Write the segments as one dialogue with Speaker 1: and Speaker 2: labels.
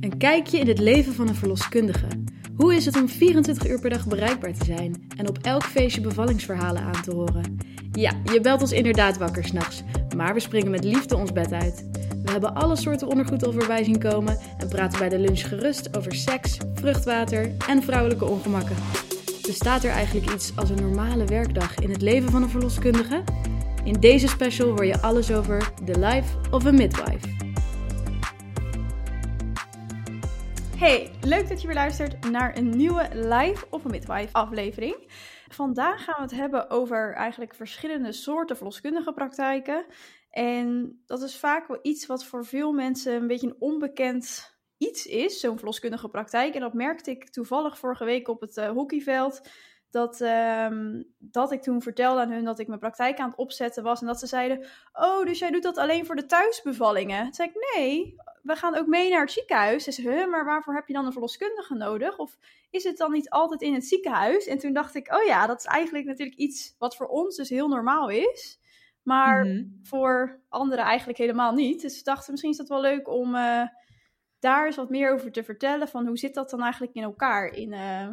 Speaker 1: Een kijkje in het leven van een verloskundige. Hoe is het om 24 uur per dag bereikbaar te zijn en op elk feestje bevallingsverhalen aan te horen? Ja, je belt ons inderdaad wakker s'nachts, maar we springen met liefde ons bed uit. We hebben alle soorten ondergoed al zien komen en praten bij de lunch gerust over seks, vruchtwater en vrouwelijke ongemakken. Bestaat er eigenlijk iets als een normale werkdag in het leven van een verloskundige? In deze special hoor je alles over The Life of a Midwife.
Speaker 2: Hey, leuk dat je weer luistert naar een nieuwe Live of a Midwife aflevering. Vandaag gaan we het hebben over eigenlijk verschillende soorten verloskundige praktijken. En dat is vaak wel iets wat voor veel mensen een beetje een onbekend iets is, zo'n verloskundige praktijk. En dat merkte ik toevallig vorige week op het uh, hockeyveld. Dat, ehm, dat ik toen vertelde aan hun dat ik mijn praktijk aan het opzetten was. En dat ze zeiden: Oh, dus jij doet dat alleen voor de thuisbevallingen? Toen zei ik: Nee, we gaan ook mee naar het ziekenhuis. Ze zei: huh, Maar waarvoor heb je dan een verloskundige nodig? Of is het dan niet altijd in het ziekenhuis? En toen dacht ik: Oh ja, dat is eigenlijk natuurlijk iets wat voor ons dus heel normaal is. Maar
Speaker 1: Mhm.
Speaker 2: voor anderen eigenlijk helemaal niet. Dus we dachten: Misschien is dat wel leuk om. eh, daar eens wat meer over te vertellen. Van hoe zit dat dan eigenlijk in elkaar in eh,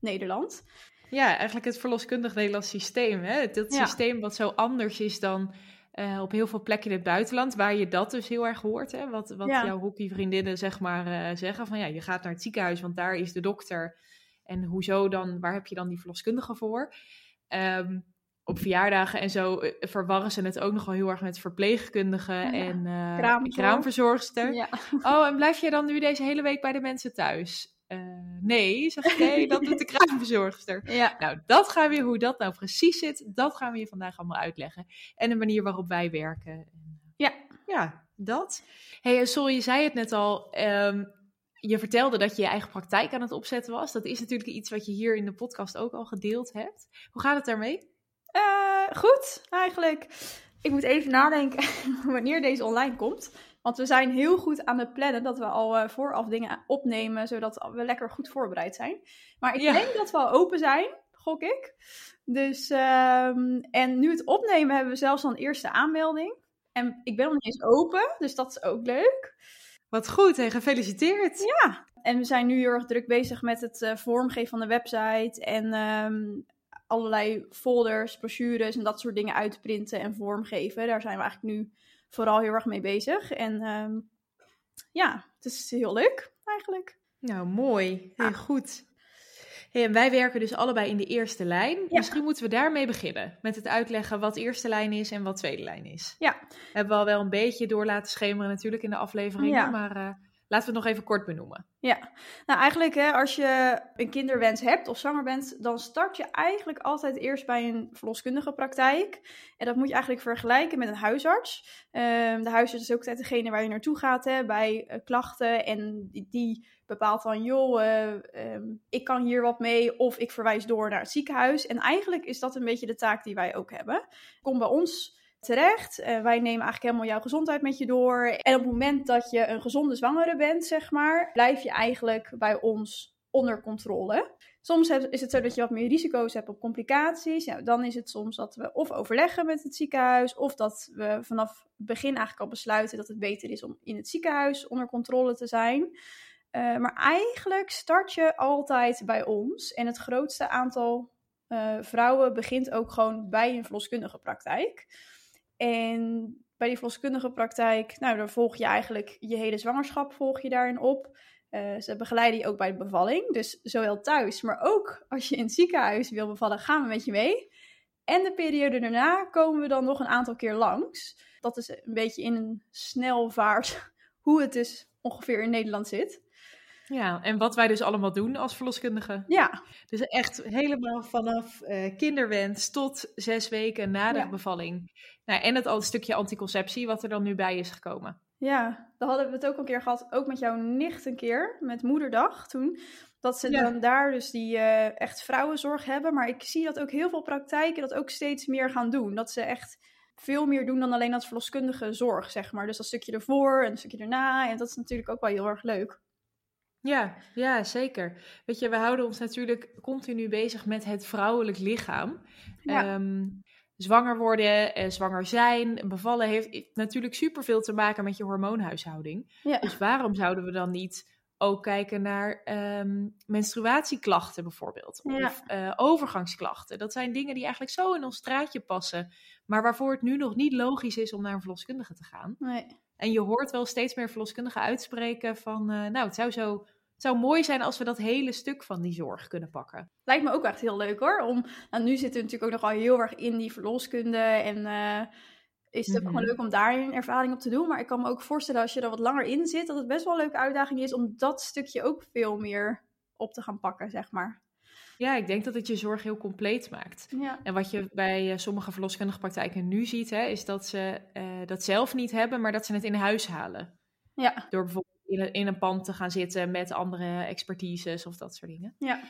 Speaker 2: Nederland?
Speaker 3: Ja, eigenlijk het verloskundig Nederlands systeem. Hè?
Speaker 2: Ja.
Speaker 3: systeem wat zo anders is dan eh, op heel veel plekken in het buitenland, waar je dat dus heel erg hoort. Hè? Wat, wat
Speaker 2: Ja.
Speaker 3: jouw hockeyvriendinnen zeg maar eh, zeggen van ja, je gaat naar het ziekenhuis, want daar is de dokter. En hoezo dan, waar heb je dan die verloskundige voor? Ehm, op verjaardagen en zo eh, verwarren ze het ook nogal heel erg met verpleegkundigen
Speaker 2: Ja.
Speaker 3: en
Speaker 2: Kraamzorg.
Speaker 3: kraamverzorgster.
Speaker 2: Ja.
Speaker 3: Oh, en blijf je dan nu deze hele week bij de mensen thuis? Eh, nee, zeg ik, nee, dat doet de kraamverzorgster.
Speaker 2: ja.
Speaker 3: Nou, dat gaan we hoe dat nou precies zit, dat gaan we je vandaag allemaal uitleggen. En de manier waarop wij werken.
Speaker 2: Ja.
Speaker 3: Ja, dat. hey, Sol, je zei het net al. ehm, je vertelde dat je je eigen praktijk aan het opzetten was. Dat is natuurlijk iets wat je hier in de podcast ook al gedeeld hebt. Hoe gaat het daarmee?
Speaker 2: Eh, goed, eigenlijk. Ik moet even nadenken wanneer deze online komt. Want we zijn heel goed aan het plannen dat we al eh, vooraf dingen opnemen, zodat we lekker goed voorbereid zijn. Maar ik
Speaker 3: Ja.
Speaker 2: denk dat we al open zijn, gok ik. Dus, ehm, en nu het opnemen hebben we zelfs al een eerste aanmelding. En ik ben nog niet eens open, dus dat is ook leuk.
Speaker 3: Wat goed, hey, gefeliciteerd.
Speaker 2: Ja, en we zijn nu heel erg druk bezig met het eh, vormgeven van de website en ehm, allerlei folders, brochures en dat soort dingen uitprinten en vormgeven. Daar zijn we eigenlijk nu vooral heel erg mee bezig. En ehm, ja, het is heel leuk eigenlijk.
Speaker 3: Nou, mooi. Heel
Speaker 2: Ja.
Speaker 3: goed. Hey, en wij werken dus allebei in de eerste lijn. Misschien moeten we daarmee beginnen. Met het uitleggen wat eerste lijn is en wat tweede lijn is.
Speaker 2: Ja.
Speaker 3: Hebben we al wel een beetje door laten schemeren natuurlijk in de afleveringen.
Speaker 2: Ja.
Speaker 3: Maar eh, laten we het nog even kort benoemen.
Speaker 2: Ja, nou eigenlijk hè, als je een kinderwens hebt of zwanger bent, dan start je eigenlijk altijd eerst bij een verloskundige praktijk. En dat moet je eigenlijk vergelijken met een huisarts. Ehm, de huisarts is ook altijd degene waar je naartoe gaat hè, bij eh, klachten. En die, bepaalt van, joh, eh, ehm, ik kan hier wat mee of ik verwijs door naar het ziekenhuis. En eigenlijk is dat een beetje de taak die wij ook hebben. Kom bij ons terecht. Eh, wij nemen eigenlijk helemaal jouw gezondheid met je door. En op het moment dat je een gezonde zwangere bent, zeg maar, blijf je eigenlijk bij ons onder controle. Soms is het zo dat je wat meer risico's hebt op complicaties. Ja, dan is het soms dat we of overleggen met het ziekenhuis, of dat we vanaf het begin eigenlijk al besluiten dat het beter is om in het ziekenhuis onder controle te zijn. Eh, maar eigenlijk start je altijd bij ons. En het grootste aantal eh, vrouwen begint ook gewoon bij een verloskundige praktijk. En bij die verloskundige praktijk, nou, daar volg je eigenlijk je hele zwangerschap volg je daarin op. Eh, ze begeleiden je ook bij de bevalling. Dus zowel thuis, maar ook als je in het ziekenhuis wil bevallen, gaan we met je mee. En de periode daarna komen we dan nog een aantal keer langs. Dat is een beetje in een snelvaart hoe het dus ongeveer in Nederland zit.
Speaker 3: Ja, en wat wij dus allemaal doen als verloskundigen.
Speaker 2: Ja,
Speaker 3: Dus echt helemaal vanaf eh, kinderwens tot zes weken na de
Speaker 2: Ja.
Speaker 3: bevalling. Nou, en het al stukje anticonceptie wat er dan nu bij is gekomen.
Speaker 2: Ja, daar hadden we het ook een keer gehad, ook met jouw nicht een keer, met moederdag toen. Dat ze
Speaker 3: Ja.
Speaker 2: dan daar dus die eh, echt vrouwenzorg hebben. Maar ik zie dat ook heel veel praktijken dat ook steeds meer gaan doen. Dat ze echt veel meer doen dan alleen dat verloskundige zorg, zeg maar. Dus dat stukje ervoor en een stukje erna. En dat is natuurlijk ook wel heel erg leuk.
Speaker 3: Ja, ja, zeker. Weet je, we houden ons natuurlijk continu bezig met het vrouwelijk lichaam.
Speaker 2: Ja.
Speaker 3: Ehm, zwanger worden, eh, zwanger zijn, bevallen heeft natuurlijk superveel te maken met je hormoonhuishouding.
Speaker 2: Ja.
Speaker 3: Dus waarom zouden we dan niet ook kijken naar ehm, menstruatieklachten bijvoorbeeld.
Speaker 2: Ja.
Speaker 3: Of eh, overgangsklachten. Dat zijn dingen die eigenlijk zo in ons straatje passen. Maar waarvoor het nu nog niet logisch is om naar een verloskundige te gaan.
Speaker 2: Nee.
Speaker 3: En je hoort wel steeds meer verloskundigen uitspreken van... eh, nou, het zou, zo, het zou mooi zijn als we dat hele stuk van die zorg kunnen pakken.
Speaker 2: Lijkt me ook echt heel leuk hoor. Om, nou, nu zitten we natuurlijk ook nogal heel erg in die verloskunde. En eh, is het ook gewoon leuk om daar een ervaring op te doen. Maar ik kan me ook voorstellen als je er wat langer in zit, dat het best wel een leuke uitdaging is om dat stukje ook veel meer op te gaan pakken, zeg maar.
Speaker 3: Ja, ik denk dat het je zorg heel compleet maakt.
Speaker 2: Ja.
Speaker 3: En wat je bij eh, sommige verloskundige praktijken nu ziet, hè, is dat ze eh, dat zelf niet hebben, maar dat ze het in huis halen.
Speaker 2: Ja.
Speaker 3: Door bijvoorbeeld in een, in een pand te gaan zitten met andere expertises of dat soort dingen.
Speaker 2: Ja.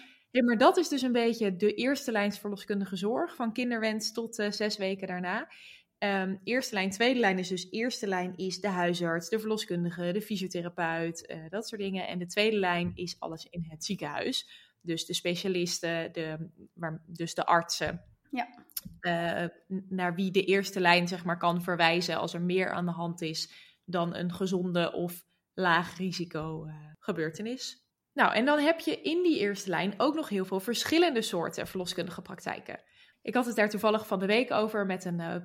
Speaker 3: Maar dat is dus een beetje de eerste lijns verloskundige zorg, van kinderwens tot eh, zes weken daarna. Ehm, eerste lijn, tweede lijn is dus eerste lijn is de huisarts, de verloskundige, de fysiotherapeut, dat soort dingen. En de tweede lijn is alles in het ziekenhuis. Dus de specialisten, de, waar, dus de artsen.
Speaker 2: Ja.
Speaker 3: Eh, naar wie de eerste lijn zeg maar kan verwijzen als er meer aan de hand is dan een gezonde of laag risico eh, gebeurtenis. Nou, en dan heb je in die eerste lijn ook nog heel veel verschillende soorten verloskundige praktijken. Ik had het daar toevallig van de week over met een, eh,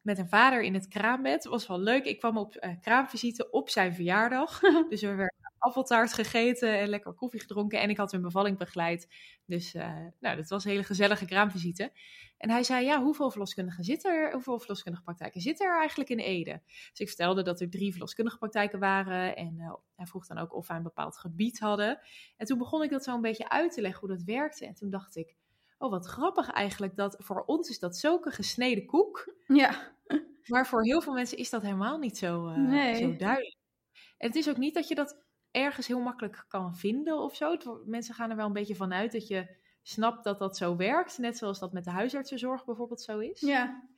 Speaker 3: met een vader in het kraambed. Het was wel leuk. Ik kwam op kraamvisite op zijn verjaardag. dus we werden appeltaart gegeten en lekker koffie gedronken. En ik had een bevalling begeleid. Dus eh, nou, dat was een hele gezellige kraamvisite. En hij zei, ja, hoeveel verloskundigen zitten er, hoeveel verloskundige praktijken zitten er eigenlijk in Ede? Dus ik vertelde dat er drie verloskundige praktijken waren. En eh, hij vroeg dan ook of wij een bepaald gebied hadden. En toen begon ik dat zo een beetje uit te leggen hoe dat werkte. En toen dacht ik, oh wat grappig eigenlijk, dat voor ons is dat zulke gesneden koek.
Speaker 2: Ja.
Speaker 3: Maar voor heel veel mensen is dat helemaal niet zo, eh,
Speaker 2: Nee.
Speaker 3: zo duidelijk. En het is ook niet dat je dat ergens heel makkelijk kan vinden of zo. Mensen gaan er wel een beetje vanuit dat je snapt dat dat zo werkt. Net zoals dat met de huisartsenzorg bijvoorbeeld zo is.
Speaker 2: Ja.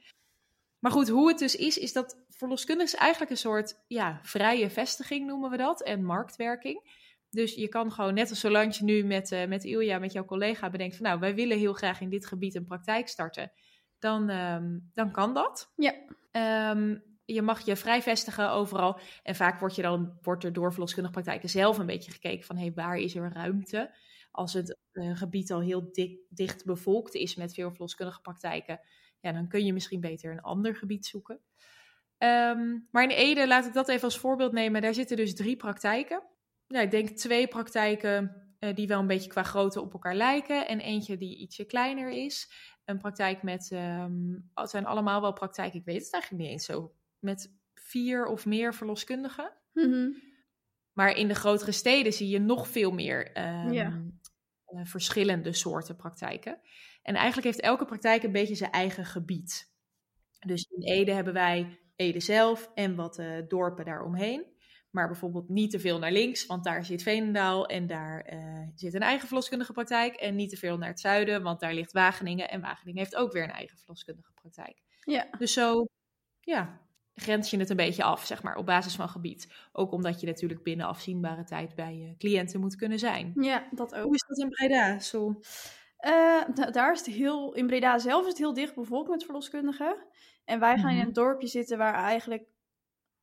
Speaker 3: Maar goed, hoe het dus is, is dat verloskundig is eigenlijk een soort ja, vrije vestiging noemen we dat. En marktwerking. Dus je kan gewoon, net als zolang je nu met, eh met Ilja, met jouw collega bedenkt van nou, wij willen heel graag in dit gebied een praktijk starten. Dan, ehm, dan kan dat.
Speaker 2: Ja.
Speaker 3: Ehm, je mag je vrij vestigen overal. En vaak wordt, je dan, wordt er door verloskundige praktijken zelf een beetje gekeken van hey, waar is er ruimte? Als het gebied al heel dik, dicht bevolkt is met veel verloskundige praktijken, ja, dan kun je misschien beter een ander gebied zoeken. Ehm, maar in Ede, laat ik dat even als voorbeeld nemen, daar zitten dus drie praktijken. Ja, ik denk twee praktijken eh, die wel een beetje qua grootte op elkaar lijken en eentje die ietsje kleiner is. Een praktijk met, ehm, het zijn allemaal wel praktijken, ik weet het eigenlijk niet eens zo, met vier of meer verloskundigen.
Speaker 2: Mhm.
Speaker 3: Maar in de grotere steden zie je nog veel meer ehm,
Speaker 2: Ja.
Speaker 3: eh, verschillende soorten praktijken. En eigenlijk heeft elke praktijk een beetje zijn eigen gebied. Dus in Ede hebben wij Ede zelf en wat eh, dorpen daaromheen. Maar bijvoorbeeld niet te veel naar links, want daar zit Veenendaal en daar eh, zit een eigen verloskundige praktijk. En niet te veel naar het zuiden, want daar ligt Wageningen. En Wageningen heeft ook weer een eigen verloskundige praktijk.
Speaker 2: Ja.
Speaker 3: Dus zo, ja, grens je het een beetje af, zeg maar, op basis van gebied. Ook omdat je natuurlijk binnen afzienbare tijd bij je cliënten moet kunnen zijn.
Speaker 2: Ja, dat ook.
Speaker 3: Hoe is dat in Breda? Zo.
Speaker 2: Eh, da- daar is het heel, in Breda zelf is het heel dicht bevolkt met verloskundigen. En wij gaan in
Speaker 3: Mhm.
Speaker 2: een dorpje zitten waar eigenlijk,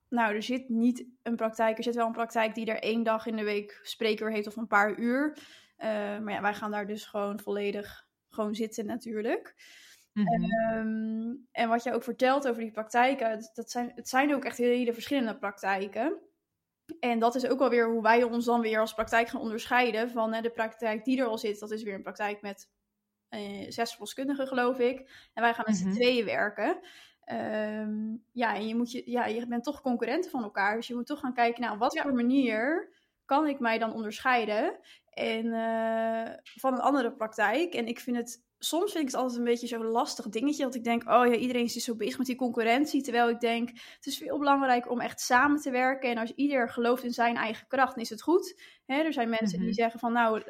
Speaker 2: nou, er zit niet een praktijk. Er zit wel een praktijk die er één dag in de week spreker heeft of een paar uur. Eh, maar ja, wij gaan daar dus gewoon volledig gewoon zitten natuurlijk.
Speaker 3: Mhm.
Speaker 2: Ehm, en wat je ook vertelt over die praktijken, het- dat zijn, het zijn ook echt hele verschillende praktijken. En dat is ook wel weer hoe wij ons dan weer als praktijk gaan onderscheiden van hè, de praktijk die er al zit. Dat is weer een praktijk met eh, zes verloskundigen, geloof ik. En wij gaan met
Speaker 3: Mhm.
Speaker 2: z'n tweeën werken. Ehm, ja, en je, moet je, ja, je bent toch concurrenten van elkaar. Dus je moet toch gaan kijken, nou, wat
Speaker 3: Ja.
Speaker 2: voor manier kan ik mij dan onderscheiden en, eh, van een andere praktijk? En ik vind het, soms vind ik het altijd een beetje zo'n lastig dingetje. Dat ik denk, oh ja, iedereen is dus zo bezig met die concurrentie. Terwijl ik denk, het is veel belangrijker om echt samen te werken. En als ieder gelooft in zijn eigen kracht, dan is het goed. Er zijn mensen
Speaker 3: Mhm.
Speaker 2: die zeggen van, nou,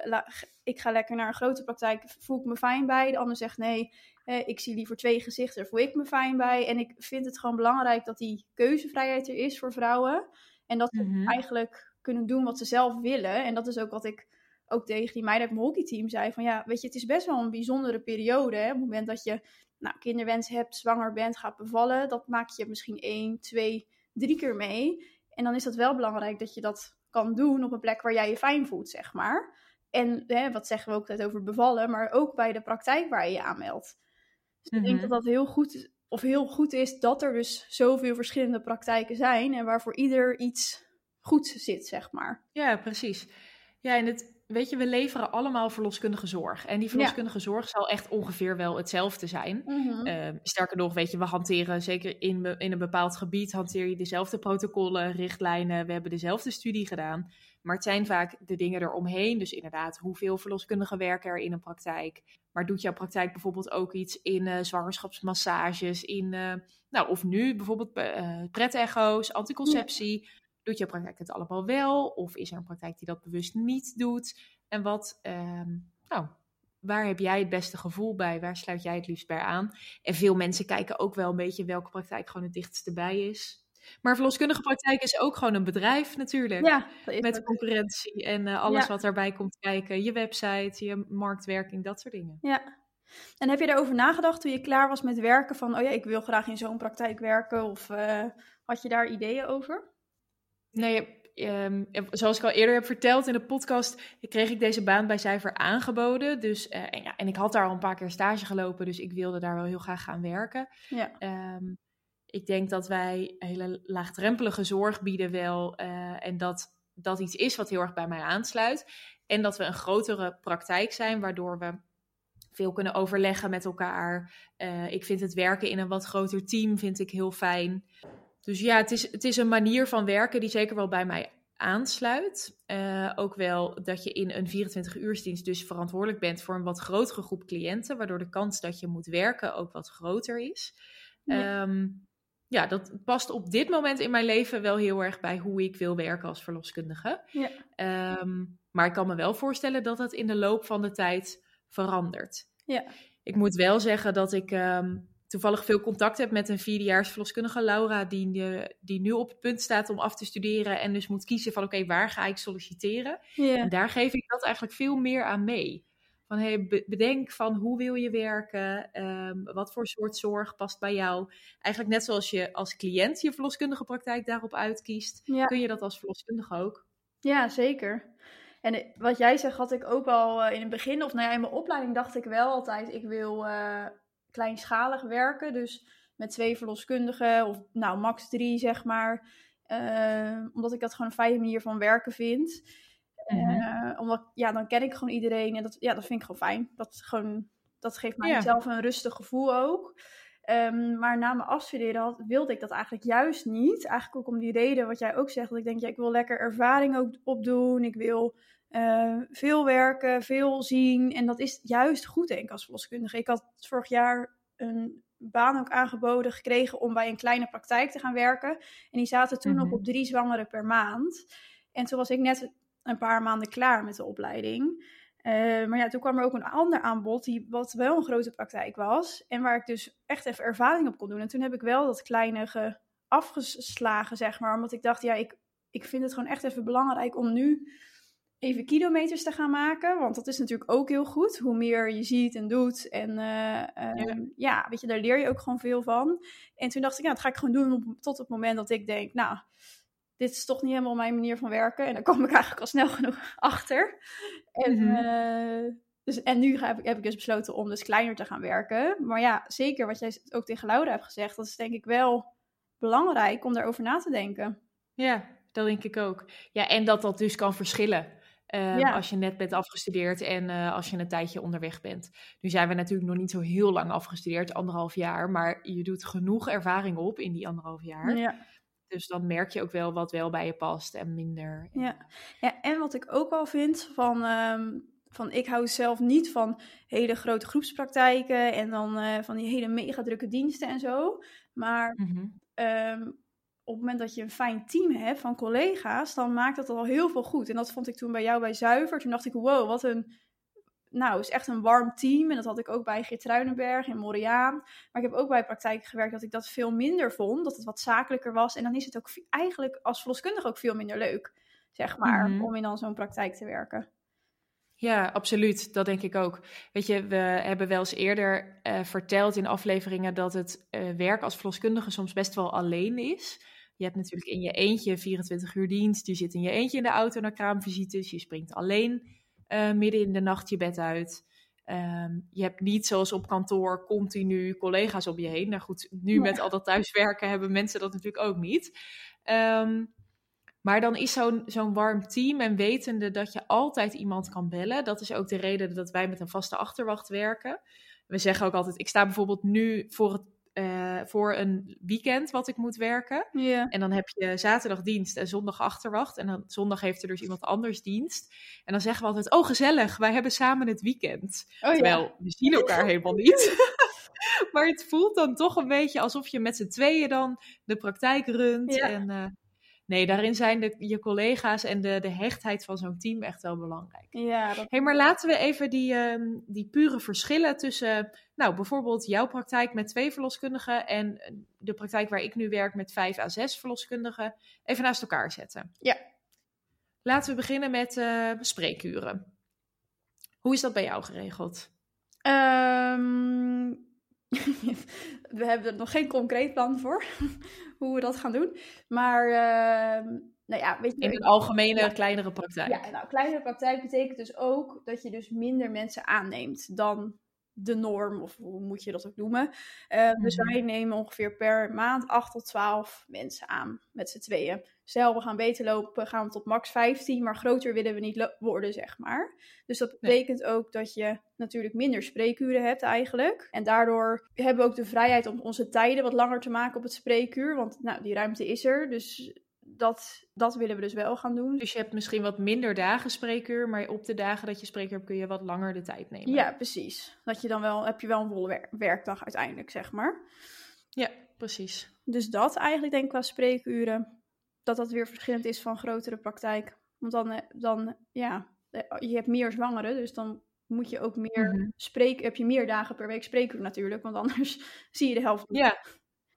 Speaker 2: ik ga lekker naar een grote praktijk, voel ik me fijn bij. De ander zegt, nee, eh, ik zie liever twee gezichten, daar voel ik me fijn bij. En ik vind het gewoon belangrijk dat die keuzevrijheid er is voor vrouwen. En dat ze
Speaker 3: Mhm.
Speaker 2: eigenlijk kunnen doen wat ze zelf willen. En dat is ook wat ik ook tegen die meiden uit mijn hockeyteam zei. Van ja, weet je, het is best wel een bijzondere periode. Hè? Op het moment dat je nou, kinderwens hebt, zwanger bent, gaat bevallen. Dat maak je misschien één, twee, drie keer mee. En dan is dat wel belangrijk dat je dat kan doen op een plek waar jij je fijn voelt, zeg maar. En hè, wat zeggen we ook altijd over bevallen, maar ook bij de praktijk waar je je aanmeldt. Dus ik denk
Speaker 3: Mhm.
Speaker 2: dat dat heel goed, of heel goed is dat er dus zoveel verschillende praktijken zijn en waarvoor ieder iets goed zit, zeg maar.
Speaker 3: Ja, precies. Ja, en het, weet je, we leveren allemaal verloskundige zorg. En die verloskundige zorg zal echt ongeveer wel hetzelfde zijn. Eh, sterker nog, weet je, we hanteren zeker in, in een bepaald gebied, hanteer je dezelfde protocollen, richtlijnen. We hebben dezelfde studie gedaan. Maar het zijn vaak de dingen eromheen. Dus inderdaad, hoeveel verloskundigen werken er in een praktijk? Maar doet jouw praktijk bijvoorbeeld ook iets in eh, zwangerschapsmassages, in, eh, nou, of nu bijvoorbeeld eh pret-echo's, anticonceptie? Doet jouw praktijk het allemaal wel? Of is er een praktijk die dat bewust niet doet? En wat, ehm, nou, waar heb jij het beste gevoel bij? Waar sluit jij het liefst bij aan? En veel mensen kijken ook wel een beetje welke praktijk gewoon het dichtste bij is. Maar verloskundige praktijk is ook gewoon een bedrijf natuurlijk.
Speaker 2: Ja,
Speaker 3: Met concurrentie en eh, alles
Speaker 2: Ja.
Speaker 3: wat daarbij komt kijken. Je website, je marktwerking, dat soort dingen.
Speaker 2: Ja. En heb je daarover nagedacht toen je klaar was met werken? Van, oh ja, ik wil graag in zo'n praktijk werken. Of eh, had je daar ideeën over?
Speaker 3: Nee, ehm, zoals ik al eerder heb verteld in de podcast, kreeg ik deze baan bij Cijfer aangeboden. Dus, eh, en, ja, en ik had daar al een paar keer stage gelopen, dus ik wilde daar wel heel graag gaan werken.
Speaker 2: Ja.
Speaker 3: Ehm, ik denk dat wij hele laagdrempelige zorg bieden wel. eh, en dat dat iets is wat heel erg bij mij aansluit. En dat we een grotere praktijk zijn, waardoor we veel kunnen overleggen met elkaar. Eh, ik vind het werken in een wat groter team vind ik heel fijn. Dus ja, het is, het is een manier van werken die zeker wel bij mij aansluit. Eh, ook wel dat je in een 24-uursdienst dus verantwoordelijk bent voor een wat grotere groep cliënten, waardoor de kans dat je moet werken ook wat groter is.
Speaker 2: Ja.
Speaker 3: Ehm, ja, dat past op dit moment in mijn leven wel heel erg bij hoe ik wil werken als verloskundige.
Speaker 2: Ja.
Speaker 3: Ehm, maar ik kan me wel voorstellen dat het in de loop van de tijd verandert.
Speaker 2: Ja.
Speaker 3: Ik moet wel zeggen dat ik ehm, toevallig veel contact heb met een vierdejaars verloskundige, Laura, die, die nu op het punt staat om af te studeren en dus moet kiezen van oké, waar ga ik solliciteren? En daar geef ik dat eigenlijk veel meer aan mee. Van hey, be- bedenk van hoe wil je werken, Ehm, wat voor soort zorg past bij jou. Eigenlijk net zoals je als cliënt je verloskundige praktijk daarop uitkiest, kun je dat als verloskundige ook.
Speaker 2: Ja, zeker. En eh, wat jij zegt had ik ook al eh, in het begin, of nou ja, in mijn opleiding dacht ik wel altijd, ik wil eh, kleinschalig werken. Dus met twee verloskundigen, of nou max drie zeg maar. Eh, omdat ik dat gewoon een fijne manier van werken vind.
Speaker 3: Mhm.
Speaker 2: Eh, omdat, ja, dan ken ik gewoon iedereen en dat, ja, dat vind ik gewoon fijn. Dat, gewoon, dat geeft mij
Speaker 3: Ja.
Speaker 2: zelf een rustig gevoel ook. Ehm, maar na mijn afstuderen had, wilde ik dat eigenlijk juist niet. Eigenlijk ook om die reden wat jij ook zegt. Dat ik denk, ja, ik wil lekker ervaring ook opdoen. Ik wil eh, veel werken, veel zien. En dat is juist goed, denk ik, als verloskundige. Ik had vorig jaar een baan ook aangeboden gekregen om bij een kleine praktijk te gaan werken. En die zaten toen
Speaker 3: Mhm.
Speaker 2: nog op drie zwangeren per maand. En toen was ik net een paar maanden klaar met de opleiding. Eh, maar ja, toen kwam er ook een ander aanbod, die, wat wel een grote praktijk was. En waar ik dus echt even ervaring op kon doen. En toen heb ik wel dat kleine ge- afgeslagen, zeg maar. Omdat ik dacht, ja, ik, ik vind het gewoon echt even belangrijk om nu even kilometers te gaan maken. Want dat is natuurlijk ook heel goed. Hoe meer je ziet en doet. En eh, ehm, ja. weet je, daar leer je ook gewoon veel van. En toen dacht ik, ja, dat ga ik gewoon doen op- tot het moment dat ik denk, nou, dit is toch niet helemaal mijn manier van werken. En daar kwam ik eigenlijk al snel genoeg achter. En,
Speaker 3: Mhm.
Speaker 2: eh, dus, en nu heb ik, heb ik dus besloten om dus kleiner te gaan werken. Maar ja, zeker wat jij ook tegen Laura hebt gezegd, dat is denk ik wel belangrijk om daarover na te denken.
Speaker 3: Ja, dat denk ik ook. Ja, en dat dat dus kan verschillen. Ehm,
Speaker 2: Ja.
Speaker 3: Als je net bent afgestudeerd en eh, als je een tijdje onderweg bent. Nu zijn we natuurlijk nog niet zo heel lang afgestudeerd, anderhalf jaar. Maar je doet genoeg ervaring op in die anderhalf jaar.
Speaker 2: Ja.
Speaker 3: Dus dan merk je ook wel wat wel bij je past en minder.
Speaker 2: Ja. ja, en wat ik ook wel vind van, ehm, van ik hou zelf niet van hele grote groepspraktijken en dan eh, van die hele mega drukke diensten en zo. Maar
Speaker 3: Mhm.
Speaker 2: ehm, op het moment dat je een fijn team hebt van collega's, dan maakt dat al heel veel goed. En dat vond ik toen bij jou bij Zuiver. Toen dacht ik, wow, wat een, nou, is echt een warm team. En dat had ik ook bij Geertruidenberg in Moriaan. Maar ik heb ook bij praktijken gewerkt dat ik dat veel minder vond, dat het wat zakelijker was. En dan is het ook eigenlijk als verloskundige ook veel minder leuk, zeg maar,
Speaker 3: Mhm.
Speaker 2: om in dan zo'n praktijk te werken.
Speaker 3: Ja, absoluut. Dat denk ik ook. Weet je, we hebben wel eens eerder eh, verteld in afleveringen dat het eh, werk als verloskundige soms best wel alleen is. Je hebt natuurlijk in je eentje 24 uur dienst. Je zit in je eentje in de auto naar kraamvisites. Je springt alleen uh, midden in de nacht je bed uit. Um, je hebt niet zoals op kantoor continu collega's om je heen. Nou goed, nu met al dat thuiswerken hebben mensen dat natuurlijk ook niet. Um, maar dan is zo'n zo'n warm team en wetende dat je altijd iemand kan bellen. Dat is ook de reden dat wij met een vaste achterwacht werken. We zeggen ook altijd, ik sta bijvoorbeeld nu voor, het, uh, voor een weekend wat ik moet werken.
Speaker 2: Yeah.
Speaker 3: En dan heb je zaterdag dienst en zondag achterwacht. En dan zondag heeft er dus iemand anders dienst. En dan zeggen we altijd, oh gezellig, wij hebben samen het weekend.
Speaker 2: Oh,
Speaker 3: Terwijl,
Speaker 2: ja.
Speaker 3: we zien elkaar helemaal niet. maar het voelt dan toch een beetje alsof je met z'n tweeën dan de praktijk runt.
Speaker 2: Ja.
Speaker 3: En uh, nee, daarin zijn de, je collega's en de, de hechtheid van zo'n team echt wel belangrijk.
Speaker 2: Ja, dat...
Speaker 3: hey, maar laten we even die, um, die pure verschillen tussen, nou, bijvoorbeeld jouw praktijk met twee verloskundigen en de praktijk waar ik nu werk met vijf à zes verloskundigen, even naast elkaar zetten.
Speaker 2: Ja.
Speaker 3: Laten we beginnen met uh, spreekuren. Hoe is dat bij jou geregeld?
Speaker 2: Um, we hebben er nog geen concreet plan voor hoe we dat gaan doen. Maar, uh, nou ja, weet je...
Speaker 3: In een algemene, ja. kleinere praktijk.
Speaker 2: Ja, nou, kleinere praktijk betekent dus ook dat je dus minder mensen aanneemt dan de norm, of hoe moet je dat ook noemen. Uh. Dus wij nemen ongeveer per maand 8 tot 12 mensen aan met z'n tweeën. Stel, we gaan beter lopen, gaan we tot max 15, maar groter willen we niet worden, zeg maar. Dus dat betekent nee. ook dat je natuurlijk minder spreekuren hebt eigenlijk. En daardoor hebben we ook de vrijheid om onze tijden wat langer te maken op het spreekuur. Want nou, die ruimte is er, dus dat, dat willen we dus wel gaan doen.
Speaker 3: Dus je hebt misschien wat minder dagen spreekuur, maar op de dagen dat je spreekuur hebt kun je wat langer de tijd nemen.
Speaker 2: Ja, precies. Dat je dan wel, heb je wel een volle wer werkdag uiteindelijk, zeg maar.
Speaker 3: Ja, precies.
Speaker 2: Dus dat eigenlijk denk ik qua spreekuren, dat dat weer verschillend is van grotere praktijk. Want dan, dan ja, je hebt meer zwangeren, dus dan moet je ook meer mm -hmm. spreken, heb je meer dagen per week spreekuur natuurlijk, want anders zie je de helft niet.
Speaker 3: Ja,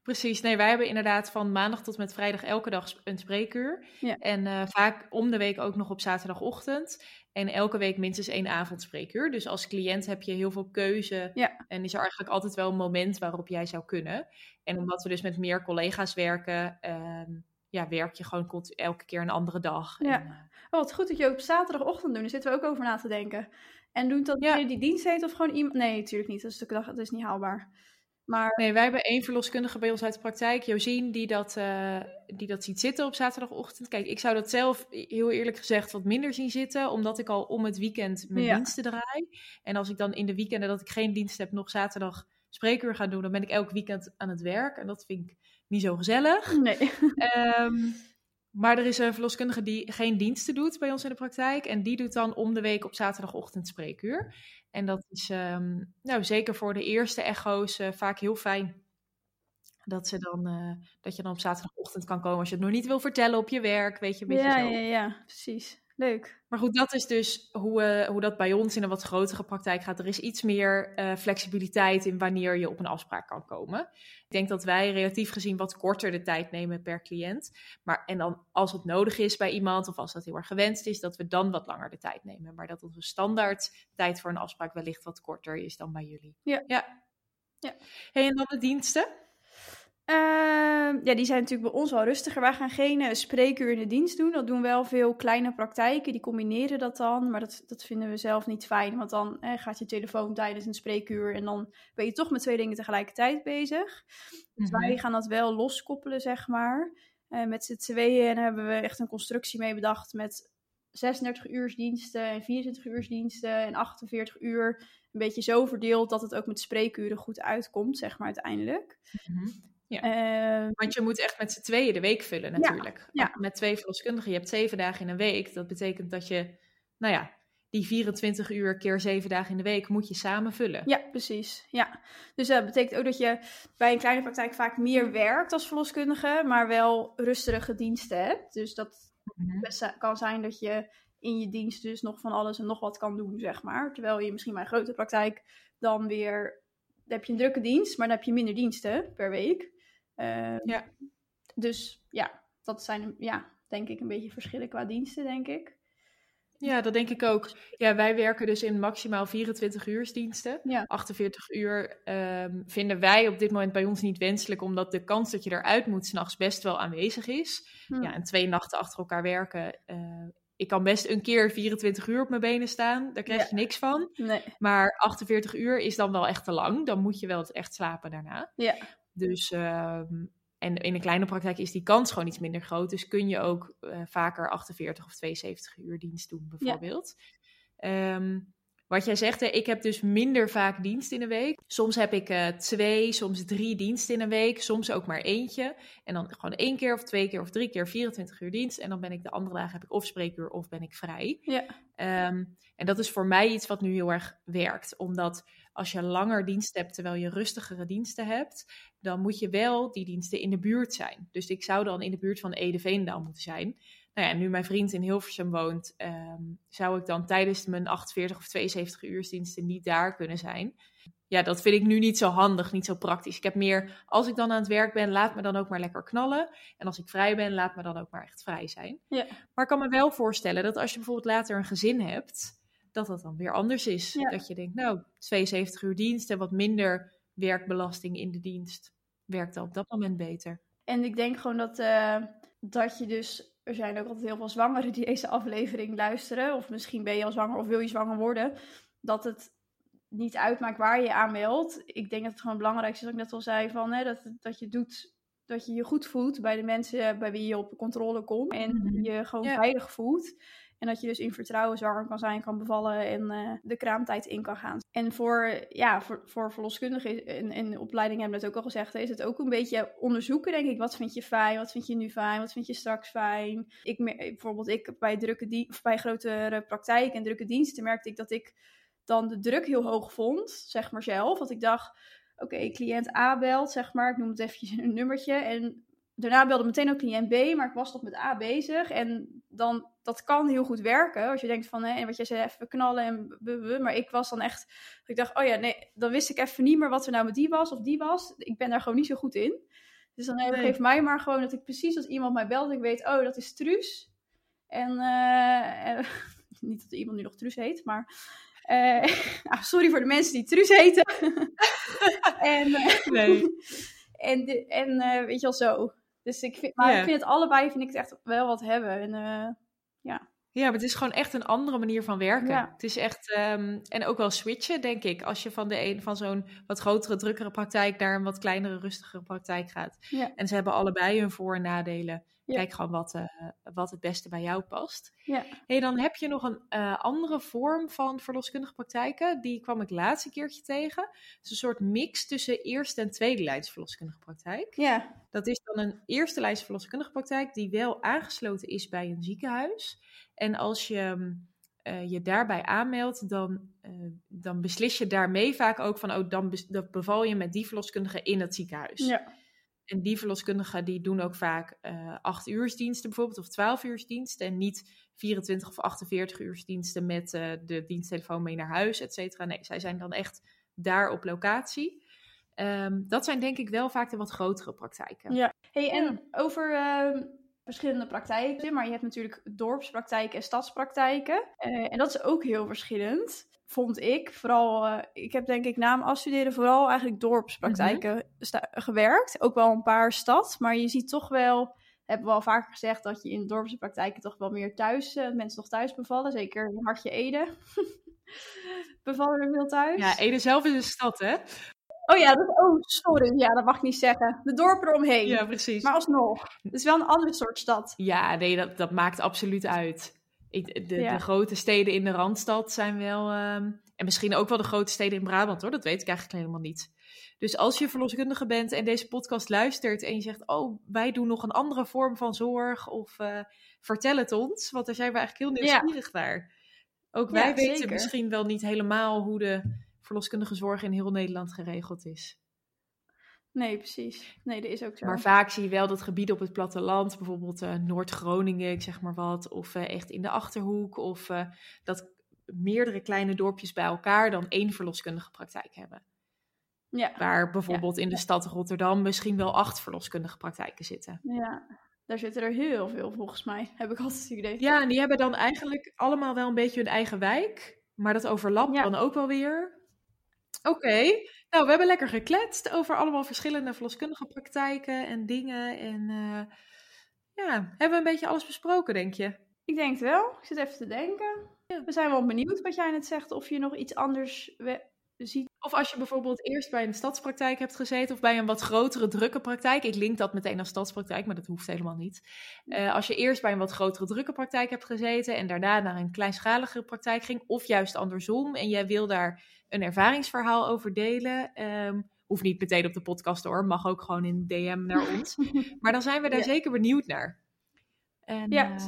Speaker 3: Precies, nee, wij hebben inderdaad van maandag tot met vrijdag elke dag een spreekuur.
Speaker 2: Ja.
Speaker 3: En uh, vaak om de week ook nog op zaterdagochtend. En elke week minstens één avondspreekuur. Dus als cliënt heb je heel veel keuze.
Speaker 2: Ja.
Speaker 3: En is er eigenlijk altijd wel een moment waarop jij zou kunnen. En omdat we dus met meer collega's werken, uh, ja, werk je gewoon elke keer een andere dag.
Speaker 2: Ja.
Speaker 3: En, uh,
Speaker 2: oh, wat goed dat je ook op zaterdagochtend doet. Daar zitten we ook over na te denken. En doet dat ja. die dienst heet of gewoon iemand? Nee, natuurlijk niet. Dat is, dat is niet haalbaar. Maar...
Speaker 3: Nee, wij hebben één verloskundige bij ons uit de praktijk, Josien, die dat, uh, die dat ziet zitten op zaterdagochtend. Kijk, ik zou dat zelf heel eerlijk gezegd wat minder zien zitten, omdat ik al om het weekend mijn
Speaker 2: ja.
Speaker 3: diensten draai. En als ik dan in de weekenden dat ik geen dienst heb, nog zaterdag spreekuur ga doen, dan ben ik elk weekend aan het werk. En dat vind ik niet zo gezellig.
Speaker 2: Nee.
Speaker 3: Um, maar er is een verloskundige die geen diensten doet bij ons in de praktijk. En die doet dan om de week op zaterdagochtend spreekuur. En dat is um, nou, zeker voor de eerste echo's uh, vaak heel fijn. Dat, ze dan, uh, dat je dan op zaterdagochtend kan komen als je het nog niet wil vertellen op je werk. Weet je, een beetje
Speaker 2: ja,
Speaker 3: zo.
Speaker 2: ja, ja, precies. Leuk.
Speaker 3: Maar goed, dat is dus hoe, uh, hoe dat bij ons in een wat grotere praktijk gaat. Er is iets meer uh, flexibiliteit in wanneer je op een afspraak kan komen. Ik denk dat wij relatief gezien wat korter de tijd nemen per cliënt. Maar, en dan als het nodig is bij iemand of als dat heel erg gewenst is, dat we dan wat langer de tijd nemen. Maar dat onze standaard tijd voor een afspraak wellicht wat korter is dan bij jullie.
Speaker 2: Ja.
Speaker 3: ja.
Speaker 2: ja.
Speaker 3: Hey, en dan de diensten?
Speaker 2: Uh, ja, die zijn natuurlijk bij ons wel rustiger. Wij gaan geen uh, spreekuur in de dienst doen. Dat doen wel veel kleine praktijken. Die combineren dat dan. Maar dat, dat vinden we zelf niet fijn. Want dan eh, gaat je telefoon tijdens een spreekuur. En dan ben je toch met twee dingen tegelijkertijd bezig. Dus
Speaker 3: Mhm.
Speaker 2: wij gaan dat wel loskoppelen, zeg maar. Uh, met z'n tweeën en hebben we echt een constructie mee bedacht. Met 36 uur diensten en 24 uur diensten en 48 uur. Een beetje zo verdeeld dat het ook met spreekuren goed uitkomt, zeg maar uiteindelijk.
Speaker 3: Mhm. Ja.
Speaker 2: Uh,
Speaker 3: Want je moet echt met z'n tweeën de week vullen natuurlijk.
Speaker 2: ja.
Speaker 3: Met twee verloskundigen. Je hebt zeven dagen in een week. Dat betekent dat je, nou ja, die 24 uur keer zeven dagen in de week moet je samen vullen.
Speaker 2: Ja, precies. Ja. Dus dat betekent ook dat je bij een kleine praktijk vaak meer werkt als verloskundige, maar wel rustige diensten hebt. Dus dat
Speaker 3: Mhm.
Speaker 2: best kan zijn dat je in je dienst dus nog van alles en nog wat kan doen, zeg maar. Terwijl je misschien bij een grote praktijk dan weer, dan heb je een drukke dienst, maar dan heb je minder diensten per week. Uh,
Speaker 3: Ja.
Speaker 2: Dus ja, dat zijn ja, denk ik een beetje verschillen qua diensten, denk ik.
Speaker 3: Ja, dat denk ik ook. Ja, wij werken dus in maximaal 24 uursdiensten.
Speaker 2: Ja.
Speaker 3: 48 uur ehm, vinden wij op dit moment bij ons niet wenselijk, omdat de kans dat je eruit moet s'nachts best wel aanwezig is.
Speaker 2: Hm.
Speaker 3: Ja, en twee nachten achter elkaar werken. eh, ik kan best een keer 24 uur op mijn benen staan, daar krijg
Speaker 2: Ja.
Speaker 3: je niks van.
Speaker 2: Nee.
Speaker 3: Maar 48 uur is dan wel echt te lang. Dan moet je wel echt slapen daarna.
Speaker 2: Ja.
Speaker 3: Dus, ehm, en in een kleine praktijk is die kans gewoon iets minder groot. Dus kun je ook eh, vaker 48 of 72 uur dienst doen, bijvoorbeeld. Ehm, wat jij zegt, hè, ik heb dus minder vaak dienst in een week. Soms heb ik eh, twee, soms drie diensten in een week. Soms ook maar eentje. En dan gewoon één keer of twee keer of drie keer 24 uur dienst. En dan ben ik de andere dagen heb ik of spreekuur of ben ik vrij.
Speaker 2: Ja.
Speaker 3: Ehm, en dat is voor mij iets wat nu heel erg werkt. Omdat als je langer dienst hebt terwijl je rustigere diensten hebt, dan moet je wel die diensten in de buurt zijn. Dus ik zou dan in de buurt van Ede Veendaal moeten zijn. Nou ja, nu mijn vriend in Hilversum woont, ehm, zou ik dan tijdens mijn 48 of 72 uursdiensten niet daar kunnen zijn. Ja, dat vind ik nu niet zo handig, niet zo praktisch. Ik heb meer, als ik dan aan het werk ben, laat me dan ook maar lekker knallen. En als ik vrij ben, laat me dan ook maar echt vrij zijn.
Speaker 2: Ja.
Speaker 3: Maar ik kan me wel voorstellen dat als je bijvoorbeeld later een gezin hebt, dat dat dan weer anders is.
Speaker 2: Ja.
Speaker 3: Dat je denkt, nou, 72 uur dienst en wat minder werkbelasting in de dienst. Werkt dan op dat moment beter.
Speaker 2: En ik denk gewoon dat, eh, dat je dus... Er zijn ook altijd heel veel zwangeren die deze aflevering luisteren. Of misschien ben je al zwanger of wil je zwanger worden. Dat het niet uitmaakt waar je je aanmeldt. Ik denk dat het gewoon belangrijk is, zoals ik net al zei, van, hè, dat, dat je doet... Dat je je goed voelt bij de mensen bij wie je op controle komt. En
Speaker 3: Mhm.
Speaker 2: je gewoon
Speaker 3: Ja.
Speaker 2: veilig voelt. En dat je dus in vertrouwen zwanger kan zijn, kan bevallen en eh, de kraamtijd in kan gaan. En voor, ja, voor, voor verloskundigen en, en opleiding hebben we het ook al gezegd, is het ook een beetje onderzoeken, denk ik. Wat vind je fijn? Wat vind je nu fijn? Wat vind je straks fijn? Ik, bijvoorbeeld, ik bij, drukke die, of bij grotere praktijken en drukke diensten merkte ik dat ik dan de druk heel hoog vond, zeg maar zelf. Want ik dacht, oké, cliënt A belt, zeg maar, ik noem het eventjes een nummertje. En daarna belde meteen ook cliënt B, maar ik was nog met A bezig. En dan, dat kan heel goed werken. Als je denkt van, hè, en wat jij zei, even knallen en Maar ik was dan echt, ik dacht, oh ja, nee, dan wist ik even niet meer wat er nou met die was of die was. Ik ben daar gewoon niet zo goed in. Dus dan
Speaker 3: Nee.
Speaker 2: geef mij maar gewoon dat ik precies als iemand mij belt, ik weet, oh, dat is Truus. En, eh, en- niet dat iemand nu nog Truus heet, maar... eh, ah, sorry voor de mensen die Truus heten. en, eh,
Speaker 3: Nee.
Speaker 2: en, de- en eh, weet je wel zo. Dus ik vind, maar
Speaker 3: Ja.
Speaker 2: ik vind het allebei vind ik het echt wel wat hebben. En, eh,
Speaker 3: Ja, maar het is gewoon echt een andere manier van werken.
Speaker 2: Ja.
Speaker 3: Het is echt, ehm, en ook wel switchen, denk ik. Als je van, de een, van zo'n wat grotere, drukkere praktijk naar een wat kleinere, rustigere praktijk gaat.
Speaker 2: Ja.
Speaker 3: En ze hebben allebei hun voor- en nadelen.
Speaker 2: Ja.
Speaker 3: Kijk gewoon wat, eh, wat het beste bij jou past.
Speaker 2: ja.
Speaker 3: Hey, dan heb je nog een eh, andere vorm van verloskundige praktijken. Die kwam ik laatst een keertje tegen. Het is een soort mix tussen eerste en tweede lijns verloskundige praktijk.
Speaker 2: ja.
Speaker 3: Dat is dan een eerste lijns verloskundige praktijk die wel aangesloten is bij een ziekenhuis. En als je mm, eh, je daarbij aanmeldt, dan, eh, dan beslis je daarmee vaak ook van, oh, dan, beval je met die verloskundige in het ziekenhuis.
Speaker 2: ja.
Speaker 3: En die verloskundigen die doen ook vaak eh acht uursdiensten bijvoorbeeld, of twaalf uursdiensten. En niet 24 of 48 uursdiensten met eh, de diensttelefoon mee naar huis, et cetera. Nee, zij zijn dan echt daar op locatie. Ehm, dat zijn denk ik wel vaak de wat grotere praktijken.
Speaker 2: Ja. Hey, en over ehm, verschillende praktijken, maar je hebt natuurlijk dorpspraktijken en stadspraktijken. Eh, en dat is ook heel verschillend, vond ik. Vooral, eh, ik heb denk ik na mijn afstuderen vooral eigenlijk dorpspraktijken sta- gewerkt. Ook wel een paar stad, maar je ziet toch wel, hebben we al vaker gezegd, dat je in dorpspraktijken toch wel meer thuis, eh, mensen nog thuis bevallen. Zeker in Hartje Ede. bevallen er veel thuis.
Speaker 3: Ja, Ede zelf is een stad, hè?
Speaker 2: Oh ja, dat, oh sorry, ja, dat mag ik niet zeggen. De dorpen eromheen.
Speaker 3: Ja, precies.
Speaker 2: Maar alsnog, het is wel een andere soort stad.
Speaker 3: Ja, nee, dat, dat maakt absoluut uit. Ik, de,
Speaker 2: Ja.
Speaker 3: de grote steden in de Randstad zijn wel... ehm, en misschien ook wel de grote steden in Brabant, hoor. Dat weet ik eigenlijk helemaal niet. Dus als je verloskundige bent en deze podcast luistert... en je zegt, oh, wij doen nog een andere vorm van zorg... of eh, vertel het ons, want daar zijn we eigenlijk heel
Speaker 2: Ja.
Speaker 3: nieuwsgierig naar. Ook
Speaker 2: Ja,
Speaker 3: wij weten misschien wel niet helemaal... hoe de verloskundige zorg in heel Nederland geregeld is.
Speaker 2: Nee, precies. Nee, dat is ook zo.
Speaker 3: Maar vaak zie je wel dat gebieden op het platteland, bijvoorbeeld eh, Noord-Groningen, ik zeg maar wat, of eh, echt in de achterhoek, of eh, dat meerdere kleine dorpjes bij elkaar dan één verloskundige praktijk hebben.
Speaker 2: ja,
Speaker 3: Waar bijvoorbeeld in de stad Rotterdam misschien wel acht verloskundige praktijken zitten.
Speaker 2: ja. Daar zitten er heel veel volgens mij, heb ik altijd het idee.
Speaker 3: Ja, en die hebben dan eigenlijk allemaal wel een beetje hun eigen wijk. Maar dat overlapt
Speaker 2: Ja.
Speaker 3: dan ook wel weer. Oké, nou we hebben lekker gekletst over allemaal verschillende verloskundige praktijken en dingen. En eh, ja, hebben we een beetje alles besproken, denk je?
Speaker 2: Ik denk het wel. Ik zit even te denken. We zijn wel benieuwd wat jij net zegt. Of je nog iets anders ziet.
Speaker 3: Of als je bijvoorbeeld eerst bij een stadspraktijk hebt gezeten of bij een wat grotere drukke praktijk. Ik link dat meteen als stadspraktijk, maar dat hoeft helemaal niet. Eh, als je eerst bij een wat grotere drukke praktijk hebt gezeten en daarna naar een kleinschaligere praktijk ging, of juist andersom en jij wil daar een ervaringsverhaal over delen, ehm, hoeft niet meteen op de podcast hoor, mag ook gewoon in DM naar ons. Maar dan zijn we daar
Speaker 2: Ja.
Speaker 3: zeker benieuwd naar. En,
Speaker 2: Ja,
Speaker 3: eh,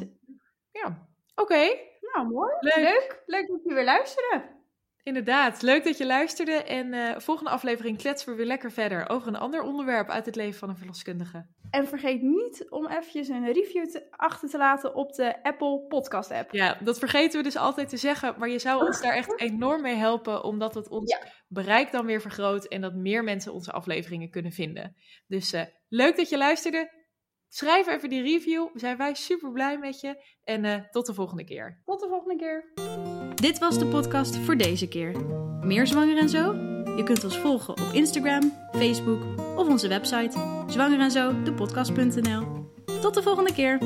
Speaker 3: ja. oké.
Speaker 2: nou mooi.
Speaker 3: Leuk.
Speaker 2: Leuk. Leuk dat je weer luisterde.
Speaker 3: Inderdaad, leuk dat je luisterde. En eh, volgende aflevering kletsen we weer lekker verder over een ander onderwerp uit het leven van een verloskundige.
Speaker 2: En vergeet niet om eventjes een review te- achter te laten op de Apple Podcast app.
Speaker 3: Ja, dat vergeten we dus altijd te zeggen, maar je zou ons daar echt enorm mee helpen, omdat het ons
Speaker 2: Ja.
Speaker 3: bereik dan weer vergroot en dat meer mensen onze afleveringen kunnen vinden. Dus eh, leuk dat je luisterde. Schrijf even die review. Zijn wij super blij met je. En eh, tot de volgende keer.
Speaker 2: Tot de volgende keer.
Speaker 1: Dit was de podcast voor deze keer. Meer zwanger en zo? Je kunt ons volgen op Instagram, Facebook of onze website zwangerenzo, de podcast.nl. Tot de volgende keer.